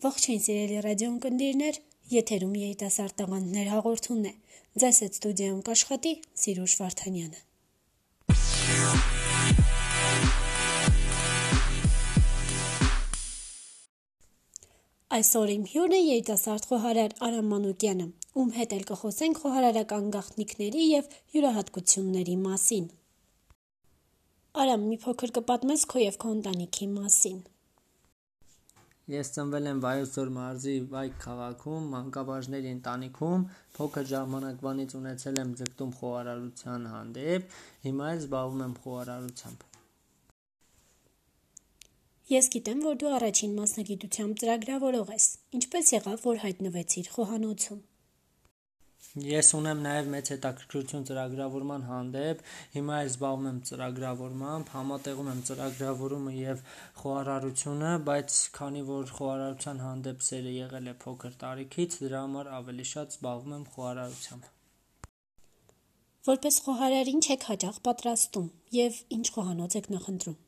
Ողջույն սիրելի ռադիոընկերներ, եթերում երիտասարդ տաղանդներ հաղորդումն է։ Ձեզ հետ ստուդիայում կաշխատի Սիրուշ Վարդանյանը։ Այսօր իմ հյուրն է երիտասարդ խոհարար Արամ Մանուկյանը, ում հետ էլ կխոսենք խոհարարական գաղտնիքների եւ յուրահատկությունների մասին։ Արամ, մի փոքր կպատմես քո եւ քո ընտանիքի մասին։ Ես ծնվել եմ Վայոց Ձոր մարզի Վայք քաղաքում, մանկաբաժների ընտանիքում, փոքր ժամանակվանից ունեցել եմ ձգտում խոհարարության հանդեպ, հիմա էլ զբաղվում եմ խոհարարությամբ։ Ես գիտեմ, որ դու առաջին մասնագիտությամբ ծրագրավորող ես։ Ինչպես եղավ, որ հայտնվեցիր խոհանոցում։ Ես ունեմ նաև մեծ հետաքրքրություն ծրագրավորման հանդեպ, հիմա էլ զբաղվում եմ ծրագրավորմամբ, համատեղում եմ ծրագրավորումը եւ խոհարարությունը, բայց քանի որ խոհարարության հանդեպ սերը եղել է փոքր տարիքից, դրա համար ավելի շատ զբաղվում եմ խոհարարությամբ։ Որպես խոհարար ինչ եք հաճախ պատրաստում եւ ինչ խոհանոց եք նախընտրում։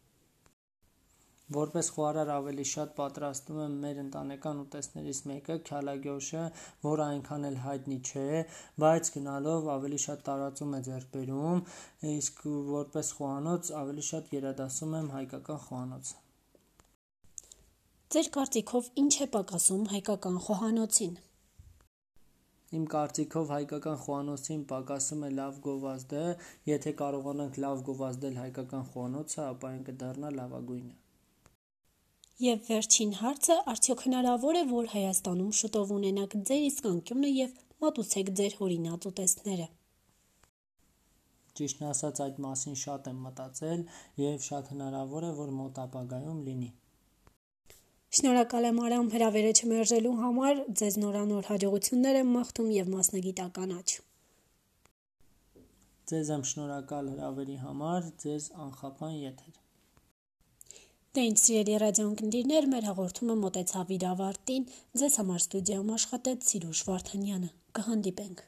Որպես խոհարար ավելի շատ պատրաստում եմ մեր ընտանեկան ուտեստներից մեկը քյալագյոշը, որը այնքան էլ հայտնի չէ, բայց գնալով ավելի շատ տարածում է ձեռք բերում, իսկ որպես խոհանոց ավելի շատ երադասում եմ հայկական խոհանոցը։ Ձեր կարծիքով ինչ է պակասում հայկական խոհանոցին։ Իմ կարծիքով հայկական խոհանոցին պակասում է լավ գովազդը, եթե կարողանանք լավ գովազդել հայկական խոհանոցը, ապա այն կդառնա լավագույնը։ Եվ վերջին հարցը, արդյոք հնարավոր է, որ Հայաստանում շուտով ունենաք ձեր իսկ անկյունը եւ մատուցեք ձեր հորինած ուտեստները։ Ճիշտն ասած այդ մասին շատ եմ մտածել եւ շատ հնարավոր է, որ մոտ ապագայում լինի։ Շնորհակալ եմ Արամ հրավերը չմերժելու համար, ձեզ նորանոր հաջողություններ եմ մաղթում եւ մասնագիտական աճ։ Ձեզ եմ շնորհակալ հրավերի համար, ձեզ անխափան եթեր։ Դե ինչ սիրելի ռադիոընկերներ, մեր հաղորդումը մոտեցավ իր ավարտին։ Ձեզ համար ստուդիայում աշխատեց Սիրուշ Վարդանյանը։ Կհանդիպենք